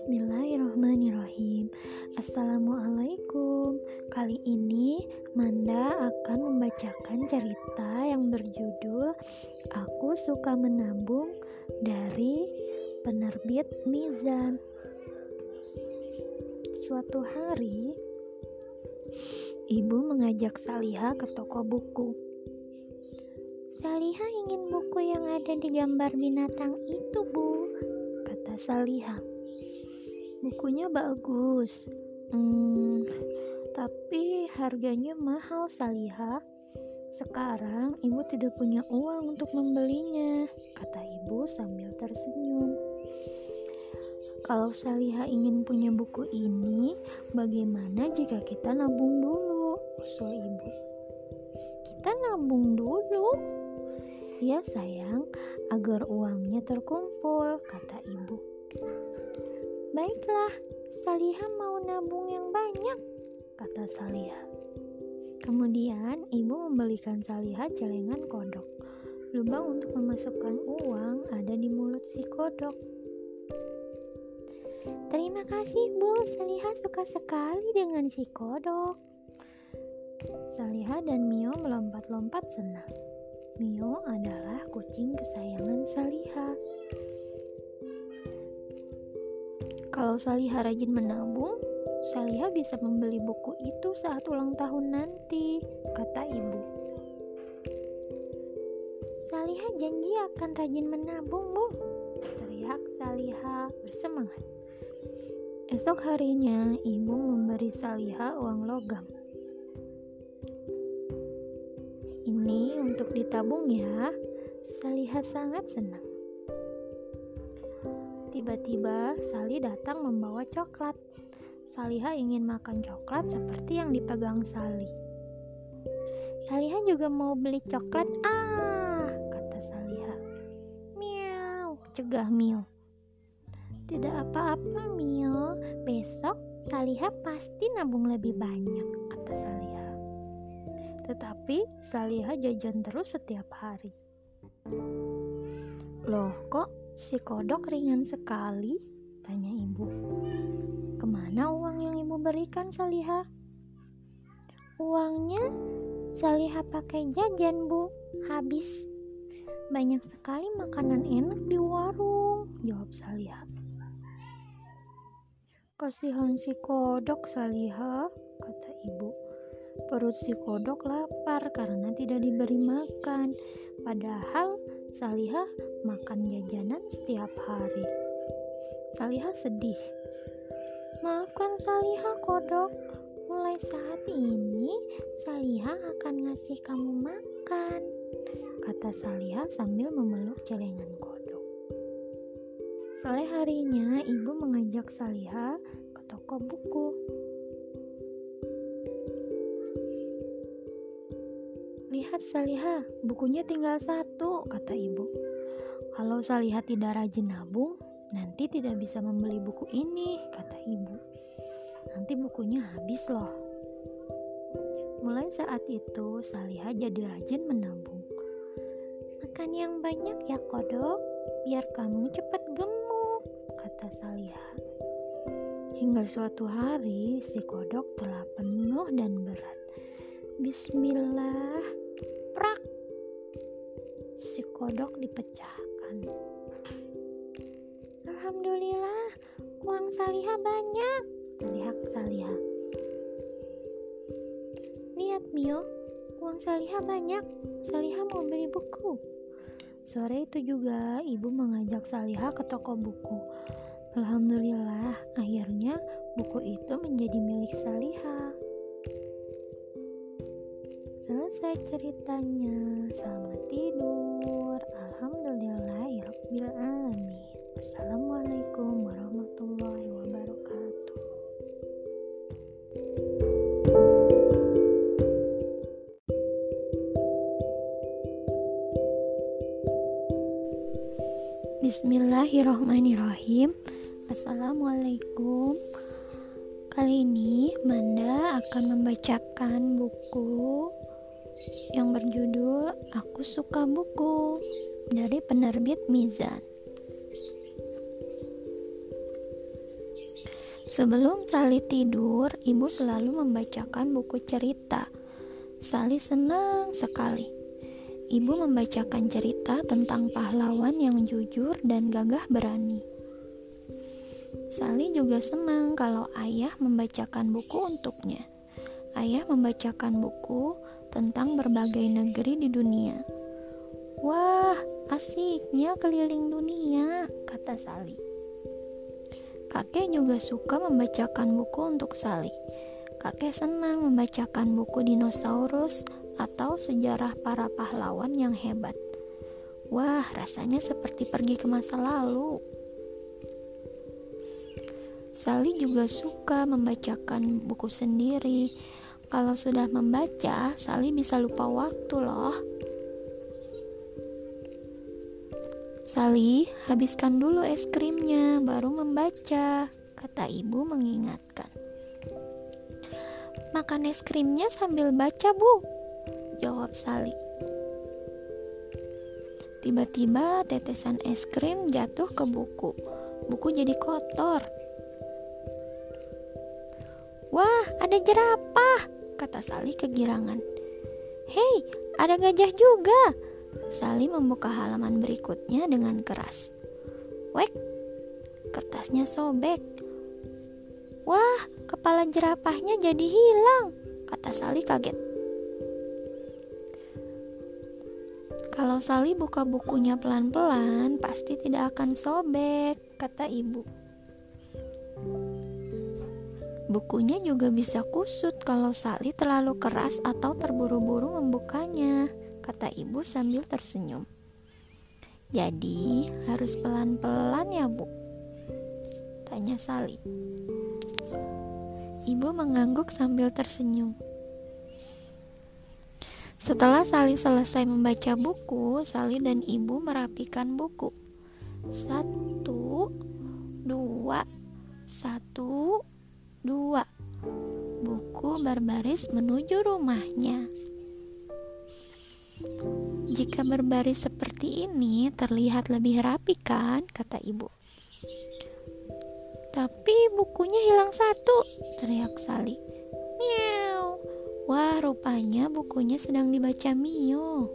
Bismillahirrahmanirrahim. Assalamualaikum. Kali ini Manda akan membacakan cerita yang berjudul Aku Suka Menabung dari penerbit Mizan. Suatu hari Ibu mengajak Saliha ke toko buku. Saliha ingin buku yang ada di gambar binatang itu, Bu, kata Saliha. Bukunya bagus. Hmm, tapi harganya mahal, Saliha. Sekarang ibu tidak punya uang untuk membelinya, kata ibu sambil tersenyum. Kalau Saliha ingin punya buku ini, bagaimana jika kita nabung dulu? usul ibu. Kita nabung dulu? Ya sayang, agar uangnya terkumpul, kata ibu. Baiklah, Saliha mau nabung yang banyak, kata Saliha. Kemudian ibu membelikan Saliha celengan kodok. Lubang untuk memasukkan uang ada di mulut si kodok. Terima kasih Bu, Saliha suka sekali dengan si kodok. Saliha dan Mio melompat-lompat senang. Mio adalah kucing kesayangan Saliha. Kalau Saliha rajin menabung, Saliha bisa membeli buku itu saat ulang tahun nanti, kata ibu. Saliha janji akan rajin menabung, Bu. Teriak Saliha bersemangat. Esok harinya, ibu memberi Saliha uang logam. Ini untuk ditabung ya. Saliha sangat senang. Tiba-tiba Sali datang membawa coklat. Saliha ingin makan coklat seperti yang dipegang Sali. Saliha juga mau beli coklat. Ah, kata Saliha. Miau, cegah Mio. Tidak apa-apa Mio, besok Saliha pasti nabung lebih banyak, kata Saliha. Tetapi Saliha jajan terus setiap hari. Loh kok Si kodok ringan sekali, tanya ibu. Ke mana uang yang ibu berikan, Saliha? Uangnya Saliha pakai jajan, Bu. Habis. Banyak sekali makanan enak di warung, jawab Saliha. Kasihan si kodok, Saliha, kata ibu. Perut si kodok lapar karena tidak diberi makan. Padahal Saliha makan jajanan setiap hari. Saliha sedih. Maafkan Saliha kodok. Mulai saat ini Saliha akan ngasih kamu makan, kata Saliha sambil memeluk celengan kodok. Sore harinya ibu mengajak Saliha ke toko buku. Lihat Saliha, bukunya tinggal satu, kata ibu. Kalau Saliha tidak rajin nabung, nanti tidak bisa membeli buku ini, kata ibu. Nanti bukunya habis loh. Mulai saat itu, Saliha jadi rajin menabung. Makan yang banyak ya, kodok, biar kamu cepat gemuk, kata Saliha. Hingga suatu hari, si kodok telah penuh dan berat. Bismillah, prak! Si kodok dipecahkan. Alhamdulillah, uang Saliha banyak, teriak Saliha. Lihat Mio, uang Saliha banyak. Saliha mau beli buku. Sore itu juga ibu mengajak Saliha ke toko buku. Alhamdulillah, akhirnya buku itu menjadi milik Saliha selesai ceritanya. Selamat tidur. Alhamdulillahirabbil alamin. Assalamualaikum warahmatullahi wabarakatuh. Bismillahirrahmanirrahim. Assalamualaikum. Kali ini Manda akan membacakan buku yang berjudul Aku Suka Buku dari penerbit Mizan. Sebelum Sali tidur, ibu selalu membacakan buku cerita. Sali senang sekali. Ibu membacakan cerita tentang pahlawan yang jujur dan gagah berani. Sali juga senang kalau ayah membacakan buku untuknya. Ayah membacakan buku tentang berbagai negeri di dunia. Wah, asiknya keliling dunia, kata Sali. Kakek juga suka membacakan buku untuk Sali. Kakek senang membacakan buku dinosaurus atau sejarah para pahlawan yang hebat. Wah, rasanya seperti pergi ke masa lalu. Sali juga suka membacakan buku sendiri. Kalau sudah membaca, Sali bisa lupa waktu loh. Sali, habiskan dulu es krimnya, baru membaca, kata ibu mengingatkan. Makan es krimnya sambil baca, Bu, jawab Sali. Tiba-tiba tetesan es krim jatuh ke buku. Buku jadi kotor. Wah, ada jerapah, kata Sali kegirangan. Hei, ada gajah juga, Sali membuka halaman berikutnya dengan keras. Wek, kertasnya sobek. Wah, kepala jerapahnya jadi hilang, kata Sali kaget. Kalau Sali buka bukunya pelan-pelan, pasti tidak akan sobek, kata ibu. Bukunya juga bisa kusut kalau Sali terlalu keras atau terburu-buru membukanya kata ibu sambil tersenyum. Jadi harus pelan-pelan ya bu? Tanya Sali. Ibu mengangguk sambil tersenyum. Setelah Sali selesai membaca buku, Sali dan ibu merapikan buku. Satu, dua, satu, dua. Buku berbaris menuju rumahnya. Jika berbaris seperti ini terlihat lebih rapi kan, kata ibu. Tapi bukunya hilang satu, teriak Sali. Miau. Wah, rupanya bukunya sedang dibaca Mio.